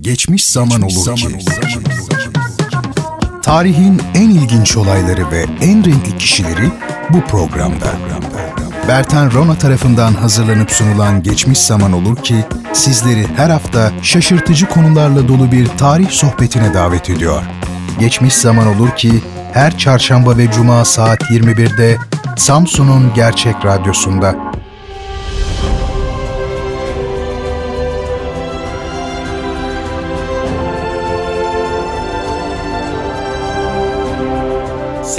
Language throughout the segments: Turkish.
Geçmiş zaman olur zaman ki. Olur ki. Tarihin en ilginç olayları ve en renkli kişileri bu programda. Bertan Rona tarafından hazırlanıp sunulan Geçmiş Zaman Olur ki sizleri her hafta şaşırtıcı konularla dolu bir tarih sohbetine davet ediyor. Geçmiş Zaman Olur ki her çarşamba ve cuma saat 21'de Samsun'un Gerçek Radyosu'nda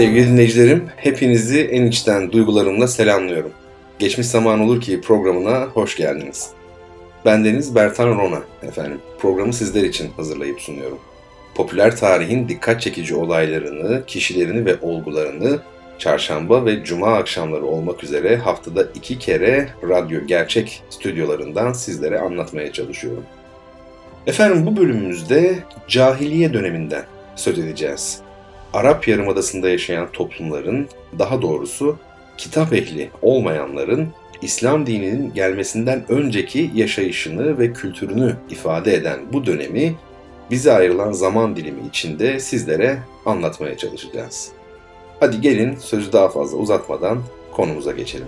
Sevgili dinleyicilerim, hepinizi en içten duygularımla selamlıyorum. Geçmiş zaman olur ki programına hoş geldiniz. Ben Deniz Bertan Rona efendim. Programı sizler için hazırlayıp sunuyorum. Popüler tarihin dikkat çekici olaylarını, kişilerini ve olgularını çarşamba ve cuma akşamları olmak üzere haftada iki kere radyo gerçek stüdyolarından sizlere anlatmaya çalışıyorum. Efendim bu bölümümüzde cahiliye döneminden söz edeceğiz. Arap Yarımadası'nda yaşayan toplumların, daha doğrusu kitap ehli olmayanların İslam dininin gelmesinden önceki yaşayışını ve kültürünü ifade eden bu dönemi bize ayrılan zaman dilimi içinde sizlere anlatmaya çalışacağız. Hadi gelin sözü daha fazla uzatmadan konumuza geçelim.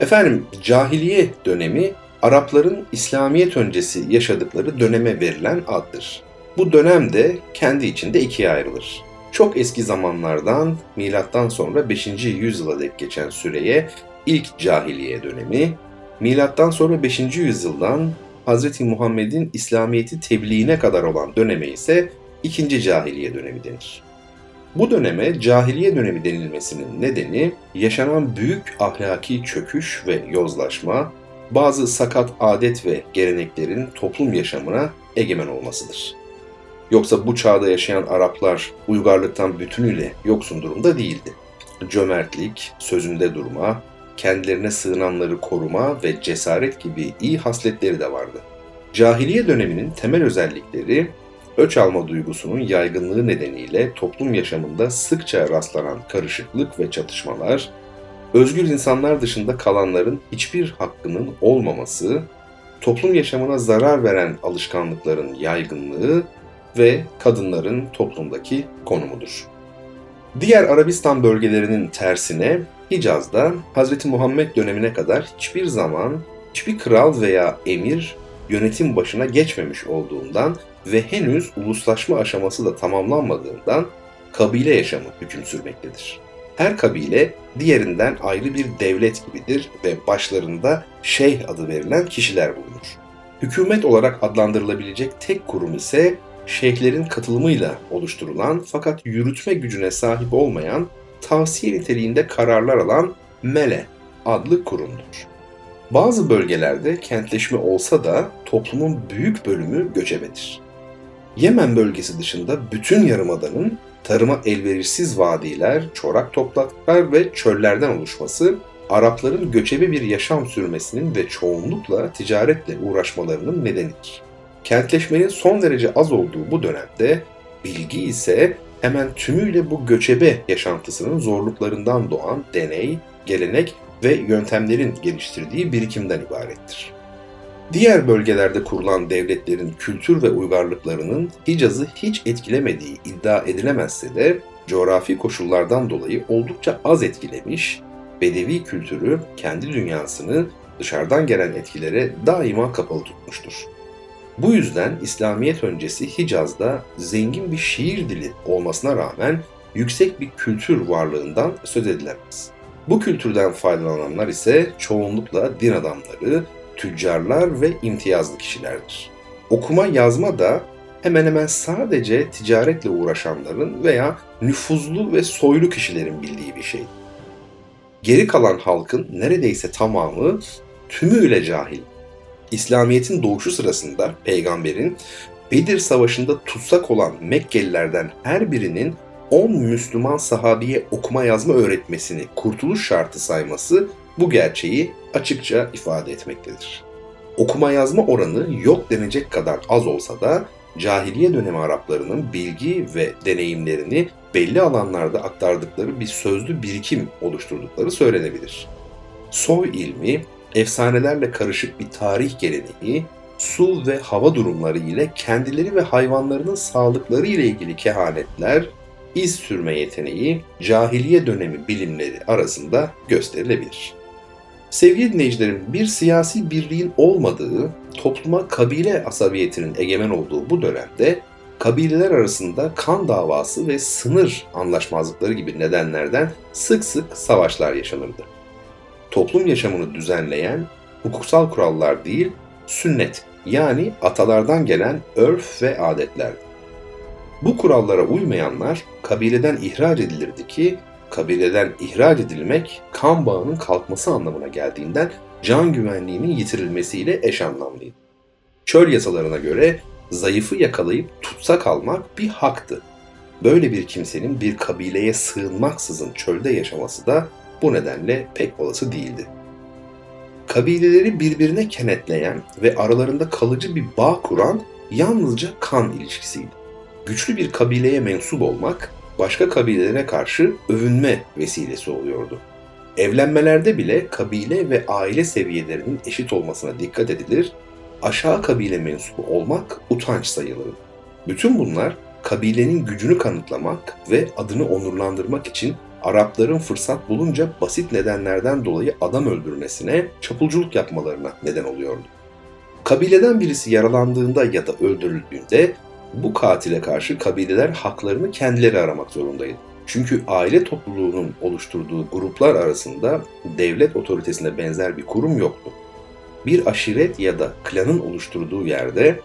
Efendim cahiliye dönemi Arapların İslamiyet öncesi yaşadıkları döneme verilen addır. Bu dönem de kendi içinde ikiye ayrılır. Çok eski zamanlardan milattan sonra 5. yüzyıla dek geçen süreye ilk cahiliye dönemi, milattan sonra 5. yüzyıldan Hz. Muhammed'in İslamiyet'i tebliğine kadar olan döneme ise ikinci cahiliye dönemi denir. Bu döneme cahiliye dönemi denilmesinin nedeni yaşanan büyük ahlaki çöküş ve yozlaşma, bazı sakat adet ve geleneklerin toplum yaşamına egemen olmasıdır. Yoksa bu çağda yaşayan Araplar uygarlıktan bütünüyle yoksun durumda değildi. Cömertlik, sözünde durma, kendilerine sığınanları koruma ve cesaret gibi iyi hasletleri de vardı. Cahiliye döneminin temel özellikleri öç alma duygusunun yaygınlığı nedeniyle toplum yaşamında sıkça rastlanan karışıklık ve çatışmalar, özgür insanlar dışında kalanların hiçbir hakkının olmaması, toplum yaşamına zarar veren alışkanlıkların yaygınlığı ve kadınların toplumdaki konumudur. Diğer Arabistan bölgelerinin tersine Hicaz'da Hz. Muhammed dönemine kadar hiçbir zaman hiçbir kral veya emir yönetim başına geçmemiş olduğundan ve henüz uluslaşma aşaması da tamamlanmadığından kabile yaşamı hüküm sürmektedir. Her kabile diğerinden ayrı bir devlet gibidir ve başlarında şeyh adı verilen kişiler bulunur. Hükümet olarak adlandırılabilecek tek kurum ise şeyhlerin katılımıyla oluşturulan fakat yürütme gücüne sahip olmayan tavsiye niteliğinde kararlar alan MELE adlı kurumdur. Bazı bölgelerde kentleşme olsa da toplumun büyük bölümü göçebedir. Yemen bölgesi dışında bütün yarımadanın tarıma elverişsiz vadiler, çorak topraklar ve çöllerden oluşması Arapların göçebe bir yaşam sürmesinin ve çoğunlukla ticaretle uğraşmalarının nedenidir. Kentleşmenin son derece az olduğu bu dönemde bilgi ise hemen tümüyle bu göçebe yaşantısının zorluklarından doğan deney, gelenek ve yöntemlerin geliştirdiği birikimden ibarettir. Diğer bölgelerde kurulan devletlerin kültür ve uygarlıklarının Hicaz'ı hiç etkilemediği iddia edilemezse de coğrafi koşullardan dolayı oldukça az etkilemiş, Bedevi kültürü kendi dünyasını dışarıdan gelen etkilere daima kapalı tutmuştur. Bu yüzden İslamiyet öncesi Hicaz'da zengin bir şiir dili olmasına rağmen yüksek bir kültür varlığından söz edilemez. Bu kültürden faydalananlar ise çoğunlukla din adamları, tüccarlar ve imtiyazlı kişilerdir. Okuma yazma da hemen hemen sadece ticaretle uğraşanların veya nüfuzlu ve soylu kişilerin bildiği bir şey. Geri kalan halkın neredeyse tamamı tümüyle cahil İslamiyet'in doğuşu sırasında peygamberin Bedir Savaşı'nda tutsak olan Mekkelilerden her birinin 10 Müslüman sahabiye okuma yazma öğretmesini kurtuluş şartı sayması bu gerçeği açıkça ifade etmektedir. Okuma yazma oranı yok denecek kadar az olsa da cahiliye dönemi Araplarının bilgi ve deneyimlerini belli alanlarda aktardıkları bir sözlü birikim oluşturdukları söylenebilir. Soy ilmi, efsanelerle karışık bir tarih geleneği, su ve hava durumları ile kendileri ve hayvanlarının sağlıkları ile ilgili kehanetler, iz sürme yeteneği, cahiliye dönemi bilimleri arasında gösterilebilir. Sevgili dinleyicilerim, bir siyasi birliğin olmadığı, topluma kabile asabiyetinin egemen olduğu bu dönemde kabileler arasında kan davası ve sınır anlaşmazlıkları gibi nedenlerden sık sık savaşlar yaşanırdı. Toplum yaşamını düzenleyen hukuksal kurallar değil, sünnet yani atalardan gelen örf ve adetler. Bu kurallara uymayanlar kabileden ihraç edilirdi ki kabileden ihraç edilmek kan bağının kalkması anlamına geldiğinden can güvenliğinin yitirilmesiyle eş anlamlıydı. Çöl yasalarına göre zayıfı yakalayıp tutsak almak bir haktı. Böyle bir kimsenin bir kabileye sığınmaksızın çölde yaşaması da bu nedenle pek olası değildi. Kabileleri birbirine kenetleyen ve aralarında kalıcı bir bağ kuran yalnızca kan ilişkisiydi. Güçlü bir kabileye mensup olmak başka kabilelere karşı övünme vesilesi oluyordu. Evlenmelerde bile kabile ve aile seviyelerinin eşit olmasına dikkat edilir, aşağı kabile mensubu olmak utanç sayılırdı. Bütün bunlar kabilenin gücünü kanıtlamak ve adını onurlandırmak için Arapların fırsat bulunca basit nedenlerden dolayı adam öldürmesine, çapulculuk yapmalarına neden oluyordu. Kabileden birisi yaralandığında ya da öldürüldüğünde bu katile karşı kabileler haklarını kendileri aramak zorundaydı. Çünkü aile topluluğunun oluşturduğu gruplar arasında devlet otoritesine benzer bir kurum yoktu. Bir aşiret ya da klanın oluşturduğu yerde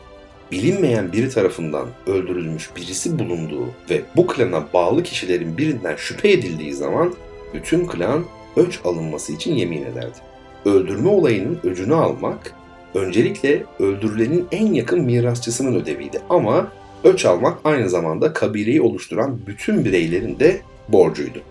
bilinmeyen biri tarafından öldürülmüş birisi bulunduğu ve bu klana bağlı kişilerin birinden şüphe edildiği zaman bütün klan öç alınması için yemin ederdi. Öldürme olayının öcünü almak öncelikle öldürülenin en yakın mirasçısının ödeviydi ama öç almak aynı zamanda kabileyi oluşturan bütün bireylerin de borcuydu.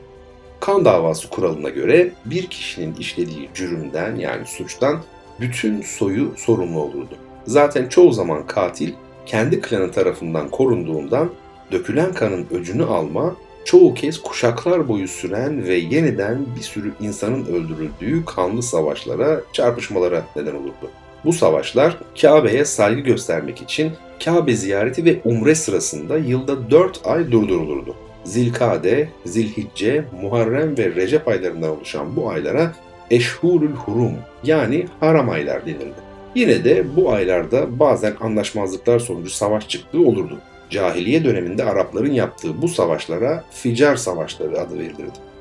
Kan davası kuralına göre bir kişinin işlediği cürümden yani suçtan bütün soyu sorumlu olurdu. Zaten çoğu zaman katil kendi klanı tarafından korunduğundan dökülen kanın öcünü alma çoğu kez kuşaklar boyu süren ve yeniden bir sürü insanın öldürüldüğü kanlı savaşlara, çarpışmalara neden olurdu. Bu savaşlar Kabe'ye saygı göstermek için Kabe ziyareti ve umre sırasında yılda 4 ay durdurulurdu. Zilkade, Zilhicce, Muharrem ve Recep aylarından oluşan bu aylara Eşhurul Hurum yani haram aylar denildi. Yine de bu aylarda bazen anlaşmazlıklar sonucu savaş çıktığı olurdu. Cahiliye döneminde Arapların yaptığı bu savaşlara Ficar Savaşları adı verilirdi.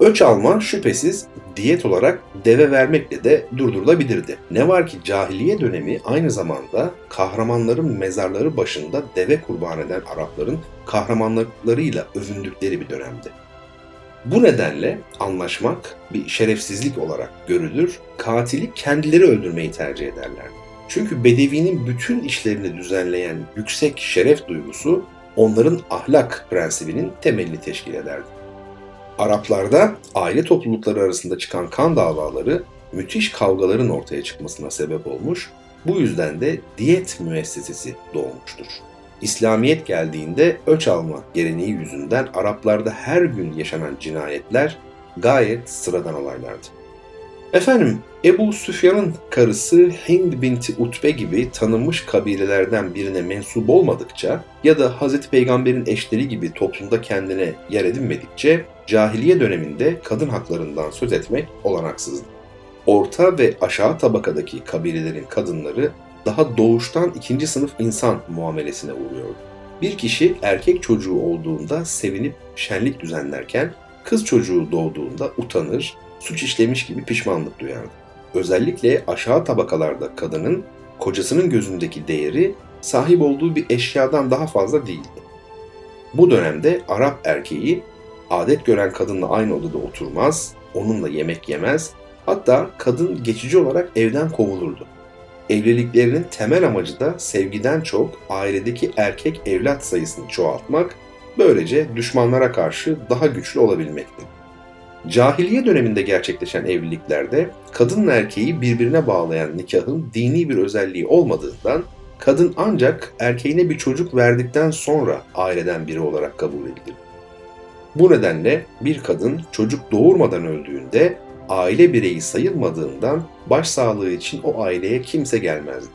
Öç alma şüphesiz diyet olarak deve vermekle de durdurulabilirdi. Ne var ki cahiliye dönemi aynı zamanda kahramanların mezarları başında deve kurban eden Arapların kahramanlıklarıyla övündükleri bir dönemdi. Bu nedenle anlaşmak bir şerefsizlik olarak görülür, katili kendileri öldürmeyi tercih ederler. Çünkü Bedevi'nin bütün işlerini düzenleyen yüksek şeref duygusu onların ahlak prensibinin temelini teşkil ederdi. Araplarda aile toplulukları arasında çıkan kan davaları müthiş kavgaların ortaya çıkmasına sebep olmuş, bu yüzden de diyet müessesesi doğmuştur. İslamiyet geldiğinde öç alma geleneği yüzünden Araplarda her gün yaşanan cinayetler gayet sıradan olaylardı. Efendim, Ebu Süfyan'ın karısı Hind binti Utbe gibi tanınmış kabilelerden birine mensup olmadıkça ya da Hz. Peygamber'in eşleri gibi toplumda kendine yer edinmedikçe cahiliye döneminde kadın haklarından söz etmek olanaksızdı. Orta ve aşağı tabakadaki kabilelerin kadınları daha doğuştan ikinci sınıf insan muamelesine uğruyordu. Bir kişi erkek çocuğu olduğunda sevinip şenlik düzenlerken kız çocuğu doğduğunda utanır, suç işlemiş gibi pişmanlık duyardı. Özellikle aşağı tabakalarda kadının kocasının gözündeki değeri sahip olduğu bir eşyadan daha fazla değildi. Bu dönemde Arap erkeği adet gören kadınla aynı odada oturmaz, onunla yemek yemez, hatta kadın geçici olarak evden kovulurdu. Evliliklerinin temel amacı da sevgiden çok ailedeki erkek evlat sayısını çoğaltmak, böylece düşmanlara karşı daha güçlü olabilmekti. Cahiliye döneminde gerçekleşen evliliklerde kadınla erkeği birbirine bağlayan nikahın dini bir özelliği olmadığından kadın ancak erkeğine bir çocuk verdikten sonra aileden biri olarak kabul edilir. Bu nedenle bir kadın çocuk doğurmadan öldüğünde aile bireyi sayılmadığından başsağlığı için o aileye kimse gelmezdi.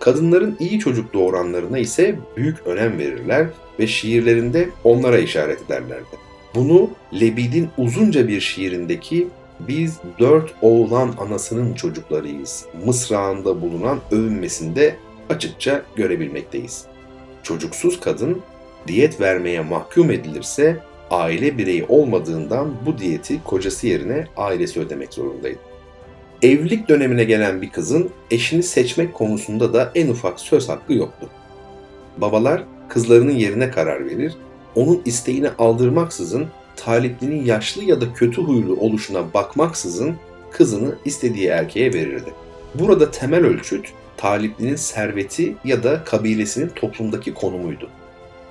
Kadınların iyi çocuk doğuranlarına ise büyük önem verirler ve şiirlerinde onlara işaret ederlerdi. Bunu Lebid'in uzunca bir şiirindeki biz dört oğlan anasının çocuklarıyız mısrağında bulunan övünmesinde açıkça görebilmekteyiz. Çocuksuz kadın diyet vermeye mahkum edilirse aile bireyi olmadığından bu diyeti kocası yerine ailesi ödemek zorundaydı. Evlilik dönemine gelen bir kızın eşini seçmek konusunda da en ufak söz hakkı yoktu. Babalar kızlarının yerine karar verir, onun isteğini aldırmaksızın taliplinin yaşlı ya da kötü huylu oluşuna bakmaksızın kızını istediği erkeğe verirdi. Burada temel ölçüt taliplinin serveti ya da kabilesinin toplumdaki konumuydu.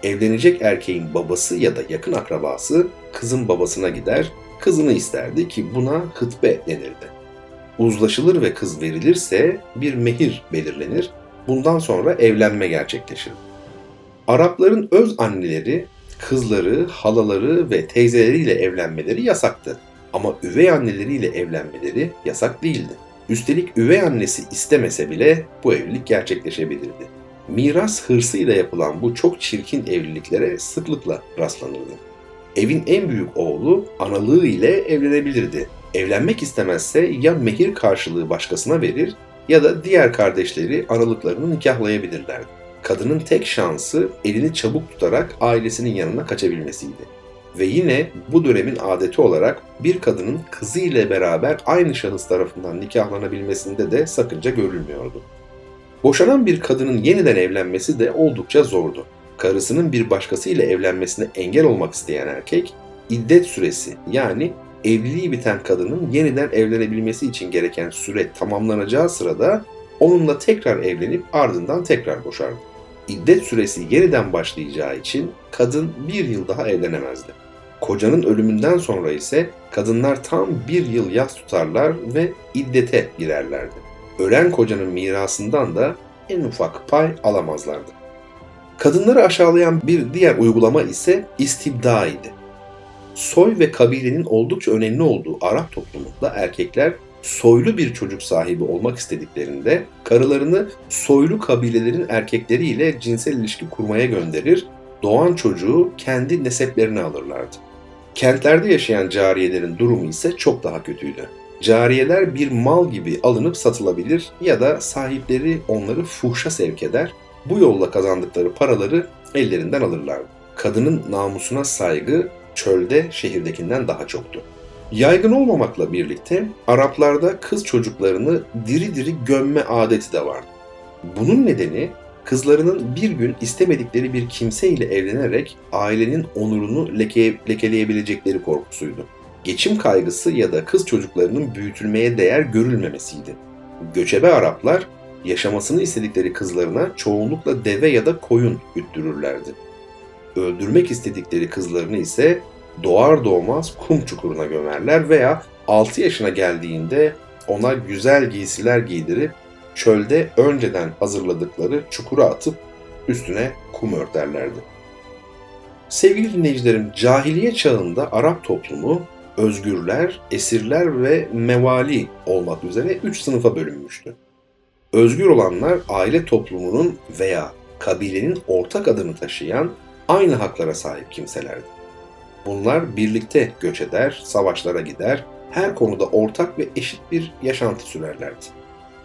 Evlenecek erkeğin babası ya da yakın akrabası kızın babasına gider, kızını isterdi ki buna hıtbe denirdi. Uzlaşılır ve kız verilirse bir mehir belirlenir, bundan sonra evlenme gerçekleşir. Arapların öz anneleri kızları, halaları ve teyzeleriyle evlenmeleri yasaktı. Ama üvey anneleriyle evlenmeleri yasak değildi. Üstelik üvey annesi istemese bile bu evlilik gerçekleşebilirdi. Miras hırsıyla yapılan bu çok çirkin evliliklere sıklıkla rastlanırdı. Evin en büyük oğlu analığı ile evlenebilirdi. Evlenmek istemezse ya mehir karşılığı başkasına verir ya da diğer kardeşleri analıklarını nikahlayabilirlerdi. Kadının tek şansı elini çabuk tutarak ailesinin yanına kaçabilmesiydi. Ve yine bu dönemin adeti olarak bir kadının kızı ile beraber aynı şahıs tarafından nikahlanabilmesinde de sakınca görülmüyordu. Boşanan bir kadının yeniden evlenmesi de oldukça zordu. Karısının bir başkasıyla evlenmesine engel olmak isteyen erkek, iddet süresi yani evliliği biten kadının yeniden evlenebilmesi için gereken süre tamamlanacağı sırada onunla tekrar evlenip ardından tekrar boşardı. İddet süresi yeniden başlayacağı için kadın bir yıl daha evlenemezdi. Kocanın ölümünden sonra ise kadınlar tam bir yıl yas tutarlar ve iddete girerlerdi. Ölen kocanın mirasından da en ufak pay alamazlardı. Kadınları aşağılayan bir diğer uygulama ise istibda idi. Soy ve kabilenin oldukça önemli olduğu Arap toplumunda erkekler soylu bir çocuk sahibi olmak istediklerinde karılarını soylu kabilelerin erkekleriyle cinsel ilişki kurmaya gönderir, doğan çocuğu kendi neseplerine alırlardı. Kentlerde yaşayan cariyelerin durumu ise çok daha kötüydü. Cariyeler bir mal gibi alınıp satılabilir ya da sahipleri onları fuhşa sevk eder, bu yolla kazandıkları paraları ellerinden alırlardı. Kadının namusuna saygı çölde şehirdekinden daha çoktu. Yaygın olmamakla birlikte Araplarda kız çocuklarını diri diri gömme adeti de vardı. Bunun nedeni kızlarının bir gün istemedikleri bir kimse ile evlenerek ailenin onurunu leke, lekeleyebilecekleri korkusuydu. Geçim kaygısı ya da kız çocuklarının büyütülmeye değer görülmemesiydi. Göçebe Araplar yaşamasını istedikleri kızlarına çoğunlukla deve ya da koyun güttürürlerdi. Öldürmek istedikleri kızlarını ise doğar doğmaz kum çukuruna gömerler veya 6 yaşına geldiğinde ona güzel giysiler giydirip çölde önceden hazırladıkları çukura atıp üstüne kum örterlerdi. Sevgili dinleyicilerim, cahiliye çağında Arap toplumu özgürler, esirler ve mevali olmak üzere üç sınıfa bölünmüştü. Özgür olanlar aile toplumunun veya kabilenin ortak adını taşıyan aynı haklara sahip kimselerdi. Bunlar birlikte göç eder, savaşlara gider, her konuda ortak ve eşit bir yaşantı sürerlerdi.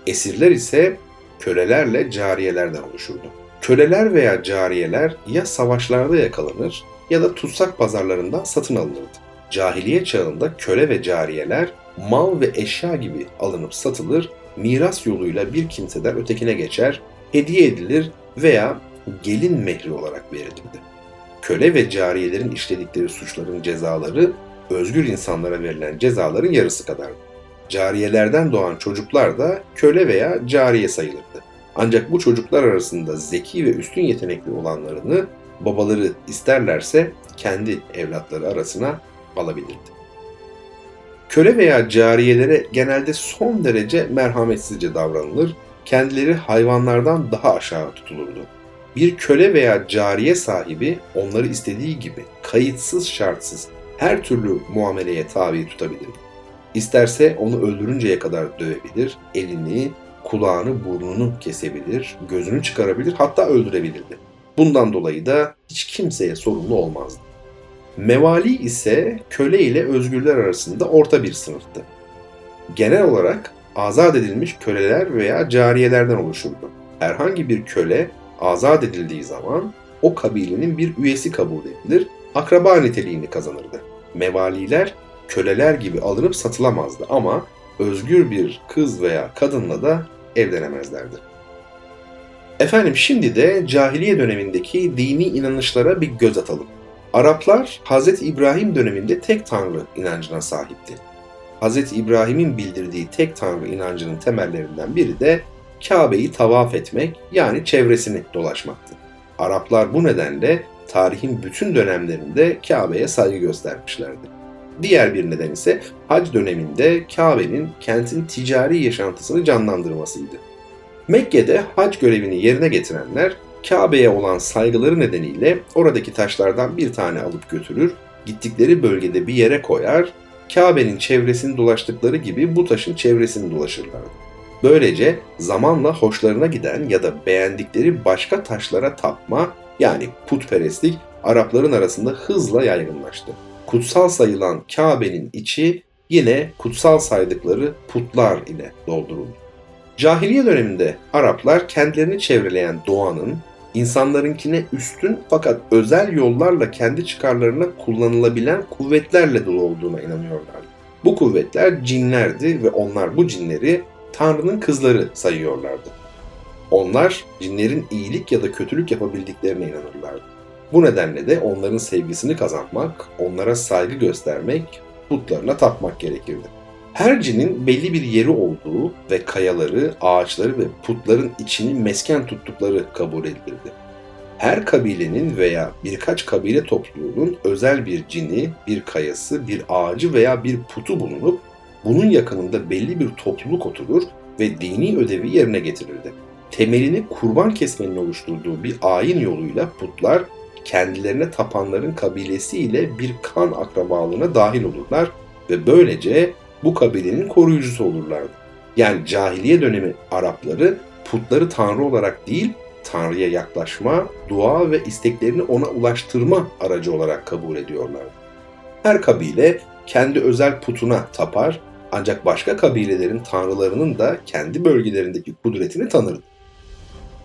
Esirler ise kölelerle cariyelerden oluşurdu. Köleler veya cariyeler ya savaşlarda yakalanır ya da tutsak pazarlarından satın alınırdı. Cahiliye çağında köle ve cariyeler mal ve eşya gibi alınıp satılır, miras yoluyla bir kimseden ötekine geçer, hediye edilir veya gelin mehri olarak verilirdi köle ve cariyelerin işledikleri suçların cezaları özgür insanlara verilen cezaların yarısı kadardı. Cariyelerden doğan çocuklar da köle veya cariye sayılırdı. Ancak bu çocuklar arasında zeki ve üstün yetenekli olanlarını babaları isterlerse kendi evlatları arasına alabilirdi. Köle veya cariyelere genelde son derece merhametsizce davranılır, kendileri hayvanlardan daha aşağı tutulurdu. Bir köle veya cariye sahibi onları istediği gibi kayıtsız şartsız her türlü muameleye tabi tutabilir. İsterse onu öldürünceye kadar dövebilir, elini, kulağını burnunu kesebilir, gözünü çıkarabilir hatta öldürebilirdi. Bundan dolayı da hiç kimseye sorumlu olmazdı. Mevali ise köle ile özgürler arasında orta bir sınıftı. Genel olarak azat edilmiş köleler veya cariyelerden oluşurdu. Herhangi bir köle azat edildiği zaman o kabilenin bir üyesi kabul edilir, akraba niteliğini kazanırdı. Mevaliler köleler gibi alınıp satılamazdı ama özgür bir kız veya kadınla da evlenemezlerdi. Efendim şimdi de cahiliye dönemindeki dini inanışlara bir göz atalım. Araplar Hz. İbrahim döneminde tek tanrı inancına sahipti. Hz. İbrahim'in bildirdiği tek tanrı inancının temellerinden biri de Kabe'yi tavaf etmek yani çevresini dolaşmaktı. Araplar bu nedenle tarihin bütün dönemlerinde Kabe'ye saygı göstermişlerdi. Diğer bir neden ise hac döneminde Kabe'nin kentin ticari yaşantısını canlandırmasıydı. Mekke'de hac görevini yerine getirenler Kabe'ye olan saygıları nedeniyle oradaki taşlardan bir tane alıp götürür, gittikleri bölgede bir yere koyar, Kabe'nin çevresini dolaştıkları gibi bu taşın çevresini dolaşırlardı. Böylece zamanla hoşlarına giden ya da beğendikleri başka taşlara tapma yani putperestlik Arapların arasında hızla yaygınlaştı. Kutsal sayılan Kabe'nin içi yine kutsal saydıkları putlar ile dolduruldu. Cahiliye döneminde Araplar kendilerini çevreleyen doğanın insanlarınkine üstün fakat özel yollarla kendi çıkarlarına kullanılabilen kuvvetlerle dolu olduğuna inanıyorlardı. Bu kuvvetler cinlerdi ve onlar bu cinleri Tanrı'nın kızları sayıyorlardı. Onlar cinlerin iyilik ya da kötülük yapabildiklerine inanırlardı. Bu nedenle de onların sevgisini kazanmak, onlara saygı göstermek, putlarına tapmak gerekirdi. Her cinin belli bir yeri olduğu ve kayaları, ağaçları ve putların içini mesken tuttukları kabul edilirdi. Her kabilenin veya birkaç kabile topluluğunun özel bir cini, bir kayası, bir ağacı veya bir putu bulunup bunun yakınında belli bir topluluk oturur ve dini ödevi yerine getirirdi. Temelini kurban kesmenin oluşturduğu bir ayin yoluyla putlar kendilerine tapanların kabilesiyle bir kan akrabalığına dahil olurlar ve böylece bu kabilenin koruyucusu olurlardı. Yani cahiliye dönemi Arapları putları tanrı olarak değil, Tanrı'ya yaklaşma, dua ve isteklerini ona ulaştırma aracı olarak kabul ediyorlardı. Her kabile kendi özel putuna tapar ancak başka kabilelerin tanrılarının da kendi bölgelerindeki kudretini tanırdı.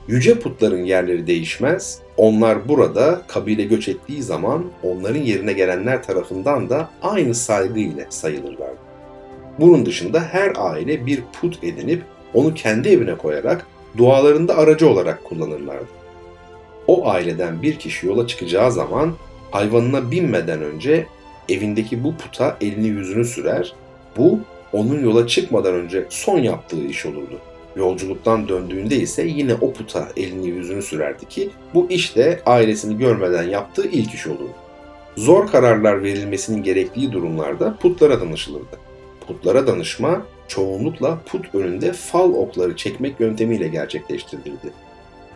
Yüce putların yerleri değişmez, onlar burada kabile göç ettiği zaman onların yerine gelenler tarafından da aynı saygı ile sayılırlardı. Bunun dışında her aile bir put edinip onu kendi evine koyarak dualarında aracı olarak kullanırlardı. O aileden bir kişi yola çıkacağı zaman hayvanına binmeden önce evindeki bu puta elini yüzünü sürer. Bu onun yola çıkmadan önce son yaptığı iş olurdu. Yolculuktan döndüğünde ise yine o puta elini yüzünü sürerdi ki bu iş de ailesini görmeden yaptığı ilk iş olurdu. Zor kararlar verilmesinin gerektiği durumlarda putlara danışılırdı. Putlara danışma çoğunlukla put önünde fal okları çekmek yöntemiyle gerçekleştirilirdi.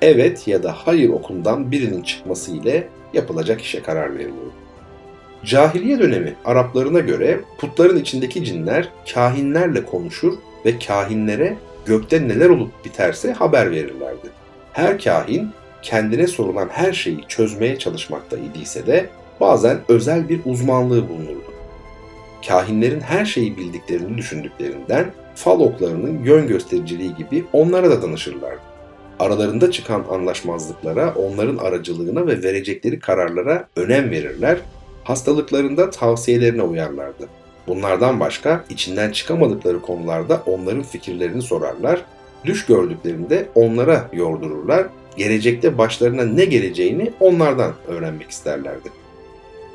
Evet ya da hayır okundan birinin çıkması ile yapılacak işe karar verilirdi. Cahiliye dönemi Araplarına göre putların içindeki cinler kahinlerle konuşur ve kahinlere gökte neler olup biterse haber verirlerdi. Her kahin kendine sorulan her şeyi çözmeye çalışmakta idiyse de bazen özel bir uzmanlığı bulunurdu. Kahinlerin her şeyi bildiklerini düşündüklerinden fal oklarının yön göstericiliği gibi onlara da danışırlardı. Aralarında çıkan anlaşmazlıklara, onların aracılığına ve verecekleri kararlara önem verirler, hastalıklarında tavsiyelerine uyarlardı. Bunlardan başka içinden çıkamadıkları konularda onların fikirlerini sorarlar, düş gördüklerinde onlara yordururlar, gelecekte başlarına ne geleceğini onlardan öğrenmek isterlerdi.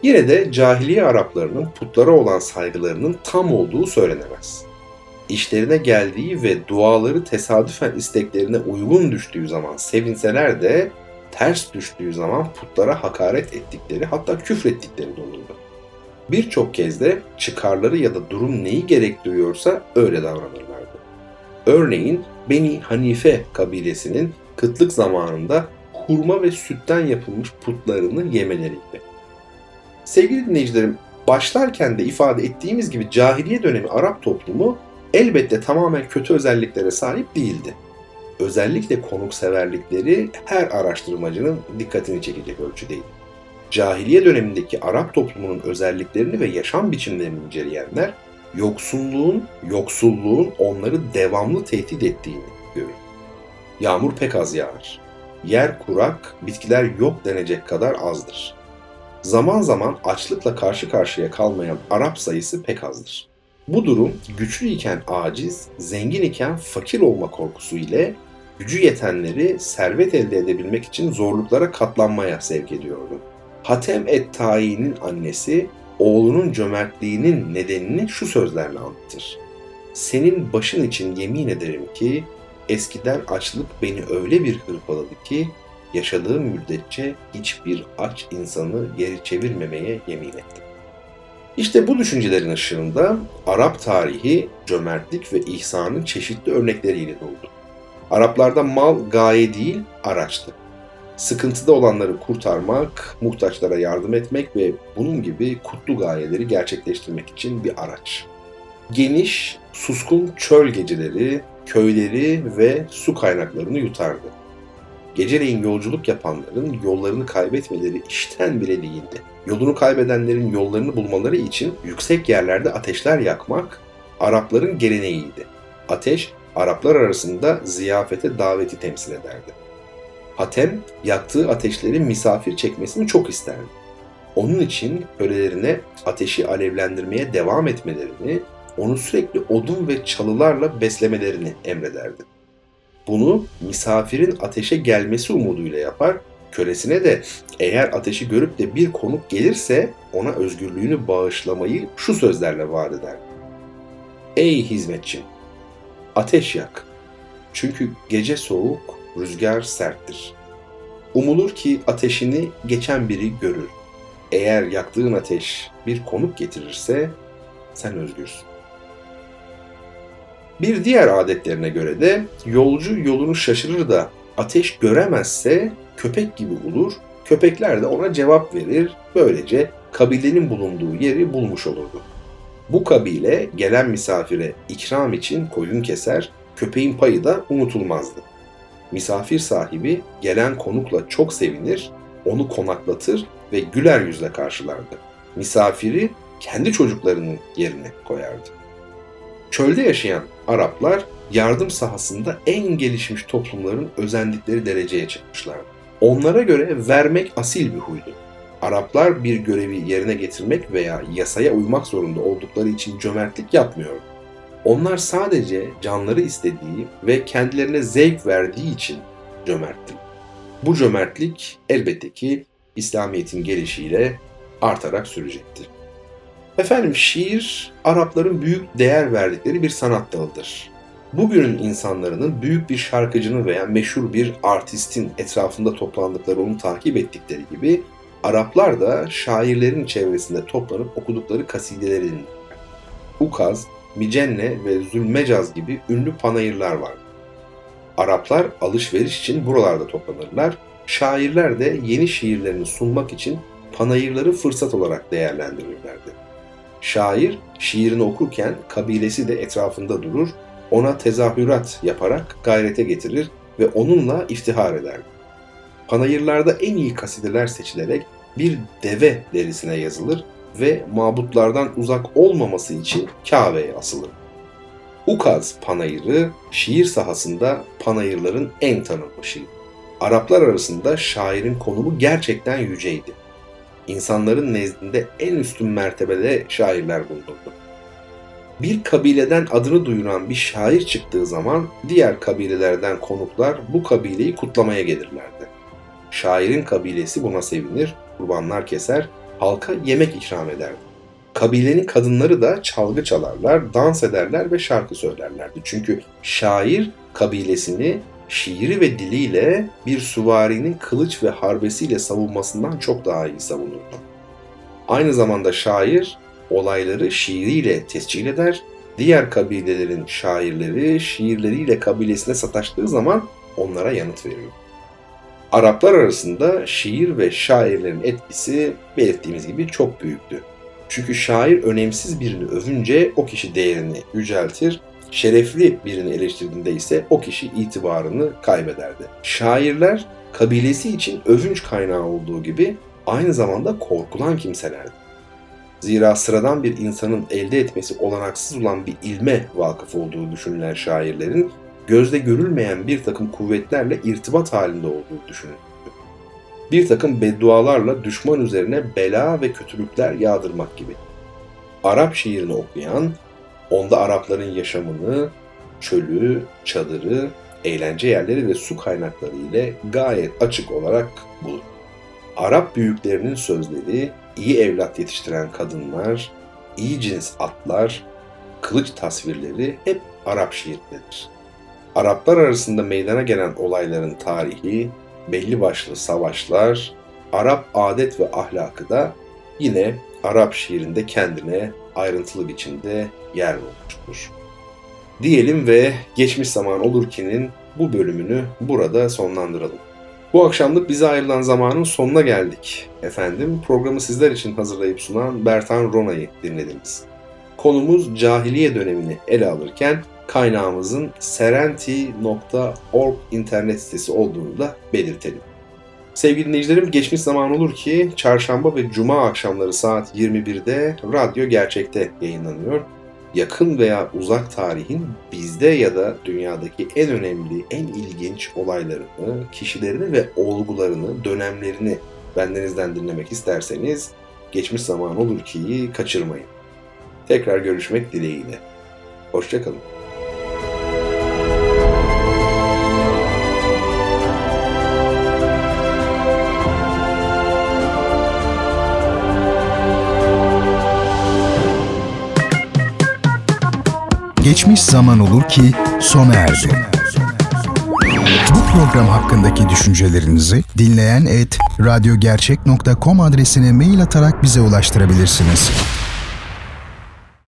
Yine de cahiliye Araplarının putlara olan saygılarının tam olduğu söylenemez. İşlerine geldiği ve duaları tesadüfen isteklerine uygun düştüğü zaman sevinseler de ters düştüğü zaman putlara hakaret ettikleri hatta küfrettikleri de olurdu. Birçok kez de çıkarları ya da durum neyi gerektiriyorsa öyle davranırlardı. Örneğin Beni Hanife kabilesinin kıtlık zamanında hurma ve sütten yapılmış putlarını yemeleriydi. Sevgili dinleyicilerim, başlarken de ifade ettiğimiz gibi cahiliye dönemi Arap toplumu elbette tamamen kötü özelliklere sahip değildi. özellikle konukseverlikleri her araştırmacının dikkatini çekecek ölçüdeydi. Cahiliye dönemindeki Arap toplumunun özelliklerini ve yaşam biçimlerini inceleyenler, yoksulluğun, yoksulluğun onları devamlı tehdit ettiğini görür. Yağmur pek az yağar. Yer kurak, bitkiler yok denecek kadar azdır. Zaman zaman açlıkla karşı karşıya kalmayan Arap sayısı pek azdır. Bu durum güçlü iken aciz, zengin iken fakir olma korkusu ile gücü yetenleri servet elde edebilmek için zorluklara katlanmaya sevk ediyordu. Hatem et Tayi'nin annesi oğlunun cömertliğinin nedenini şu sözlerle anlatır. Senin başın için yemin ederim ki eskiden açlık beni öyle bir hırpaladı ki yaşadığım müddetçe hiçbir aç insanı geri çevirmemeye yemin ettim. İşte bu düşüncelerin ışığında Arap tarihi cömertlik ve ihsanın çeşitli örnekleriyle doldu. Araplarda mal gaye değil araçtı. Sıkıntıda olanları kurtarmak, muhtaçlara yardım etmek ve bunun gibi kutlu gayeleri gerçekleştirmek için bir araç. Geniş, suskun çöl geceleri, köyleri ve su kaynaklarını yutardı. Geceleyin yolculuk yapanların yollarını kaybetmeleri işten bile değildi. Yolunu kaybedenlerin yollarını bulmaları için yüksek yerlerde ateşler yakmak Arapların geleneğiydi. Ateş, Araplar arasında ziyafete daveti temsil ederdi. Hatem, yaktığı ateşlerin misafir çekmesini çok isterdi. Onun için kölelerine ateşi alevlendirmeye devam etmelerini, onu sürekli odun ve çalılarla beslemelerini emrederdi. Bunu misafirin ateşe gelmesi umuduyla yapar, kölesine de eğer ateşi görüp de bir konuk gelirse ona özgürlüğünü bağışlamayı şu sözlerle vaat eder. Ey hizmetçim! Ateş yak. Çünkü gece soğuk, rüzgar serttir. Umulur ki ateşini geçen biri görür. Eğer yaktığın ateş bir konuk getirirse sen özgürsün. Bir diğer adetlerine göre de yolcu yolunu şaşırır da ateş göremezse köpek gibi olur, köpekler de ona cevap verir, böylece kabilenin bulunduğu yeri bulmuş olurdu. Bu kabile gelen misafire ikram için koyun keser, köpeğin payı da unutulmazdı. Misafir sahibi gelen konukla çok sevinir, onu konaklatır ve güler yüzle karşılardı. Misafiri kendi çocuklarının yerine koyardı. Çölde yaşayan Araplar yardım sahasında en gelişmiş toplumların özendikleri dereceye çıkmışlardı. Onlara göre vermek asil bir huydu. Araplar bir görevi yerine getirmek veya yasaya uymak zorunda oldukları için cömertlik yapmıyor. Onlar sadece canları istediği ve kendilerine zevk verdiği için cömertti. Bu cömertlik elbette ki İslamiyet'in gelişiyle artarak sürecektir. Efendim şiir Arapların büyük değer verdikleri bir sanat dalıdır. Bugünün insanların büyük bir şarkıcının veya meşhur bir artistin etrafında toplandıkları onu takip ettikleri gibi Araplar da şairlerin çevresinde toplanıp okudukları kasideleri. Ukaz, Micenne ve Zülmecaz gibi ünlü panayırlar var. Araplar alışveriş için buralarda toplanırlar, şairler de yeni şiirlerini sunmak için panayırları fırsat olarak değerlendirirlerdi. Şair şiirini okurken kabilesi de etrafında durur, ona tezahürat yaparak gayrete getirir ve onunla iftihar eder. Panayırlarda en iyi kasideler seçilerek bir deve derisine yazılır ve mabutlardan uzak olmaması için Kabe'ye asılır. Ukaz panayırı şiir sahasında panayırların en tanınmışıydı. Araplar arasında şairin konumu gerçekten yüceydi insanların nezdinde en üstün mertebede şairler bulunurdu. Bir kabileden adını duyuran bir şair çıktığı zaman diğer kabilelerden konuklar bu kabileyi kutlamaya gelirlerdi. Şairin kabilesi buna sevinir, kurbanlar keser, halka yemek ikram ederdi. Kabilenin kadınları da çalgı çalarlar, dans ederler ve şarkı söylerlerdi. Çünkü şair kabilesini şiiri ve diliyle bir süvarinin kılıç ve harbesiyle savunmasından çok daha iyi savunurdu. Aynı zamanda şair olayları şiiriyle tescil eder, diğer kabilelerin şairleri şiirleriyle kabilesine sataştığı zaman onlara yanıt verir. Araplar arasında şiir ve şairlerin etkisi belirttiğimiz gibi çok büyüktü. Çünkü şair önemsiz birini övünce o kişi değerini yüceltir, şerefli birini eleştirdiğinde ise o kişi itibarını kaybederdi. Şairler kabilesi için övünç kaynağı olduğu gibi aynı zamanda korkulan kimselerdi. Zira sıradan bir insanın elde etmesi olanaksız olan bir ilme vakıf olduğu düşünülen şairlerin gözde görülmeyen bir takım kuvvetlerle irtibat halinde olduğu düşünülür. Bir takım beddualarla düşman üzerine bela ve kötülükler yağdırmak gibi. Arap şiirini okuyan, onda Arapların yaşamını, çölü, çadırı, eğlence yerleri ve su kaynakları ile gayet açık olarak bulur. Arap büyüklerinin sözleri, iyi evlat yetiştiren kadınlar, iyi cins atlar, kılıç tasvirleri hep Arap şiirindedir. Araplar arasında meydana gelen olayların tarihi, belli başlı savaşlar, Arap adet ve ahlakı da yine Arap şiirinde kendine ayrıntılı biçimde yer bulmuştur. Diyelim ve geçmiş zaman olur ki'nin bu bölümünü burada sonlandıralım. Bu akşamlık bize ayrılan zamanın sonuna geldik. Efendim programı sizler için hazırlayıp sunan Bertan Rona'yı dinlediniz. Konumuz cahiliye dönemini ele alırken kaynağımızın serenti.org internet sitesi olduğunu da belirtelim. Sevgili dinleyicilerim geçmiş zaman olur ki çarşamba ve cuma akşamları saat 21'de Radyo Gerçek'te yayınlanıyor. Yakın veya uzak tarihin bizde ya da dünyadaki en önemli, en ilginç olaylarını, kişilerini ve olgularını, dönemlerini bendenizden dinlemek isterseniz geçmiş zaman olur ki kaçırmayın. Tekrar görüşmek dileğiyle. Hoşçakalın. Geçmiş zaman olur ki sona erdi. Bu program hakkındaki düşüncelerinizi dinleyen et radyogercek.com adresine mail atarak bize ulaştırabilirsiniz.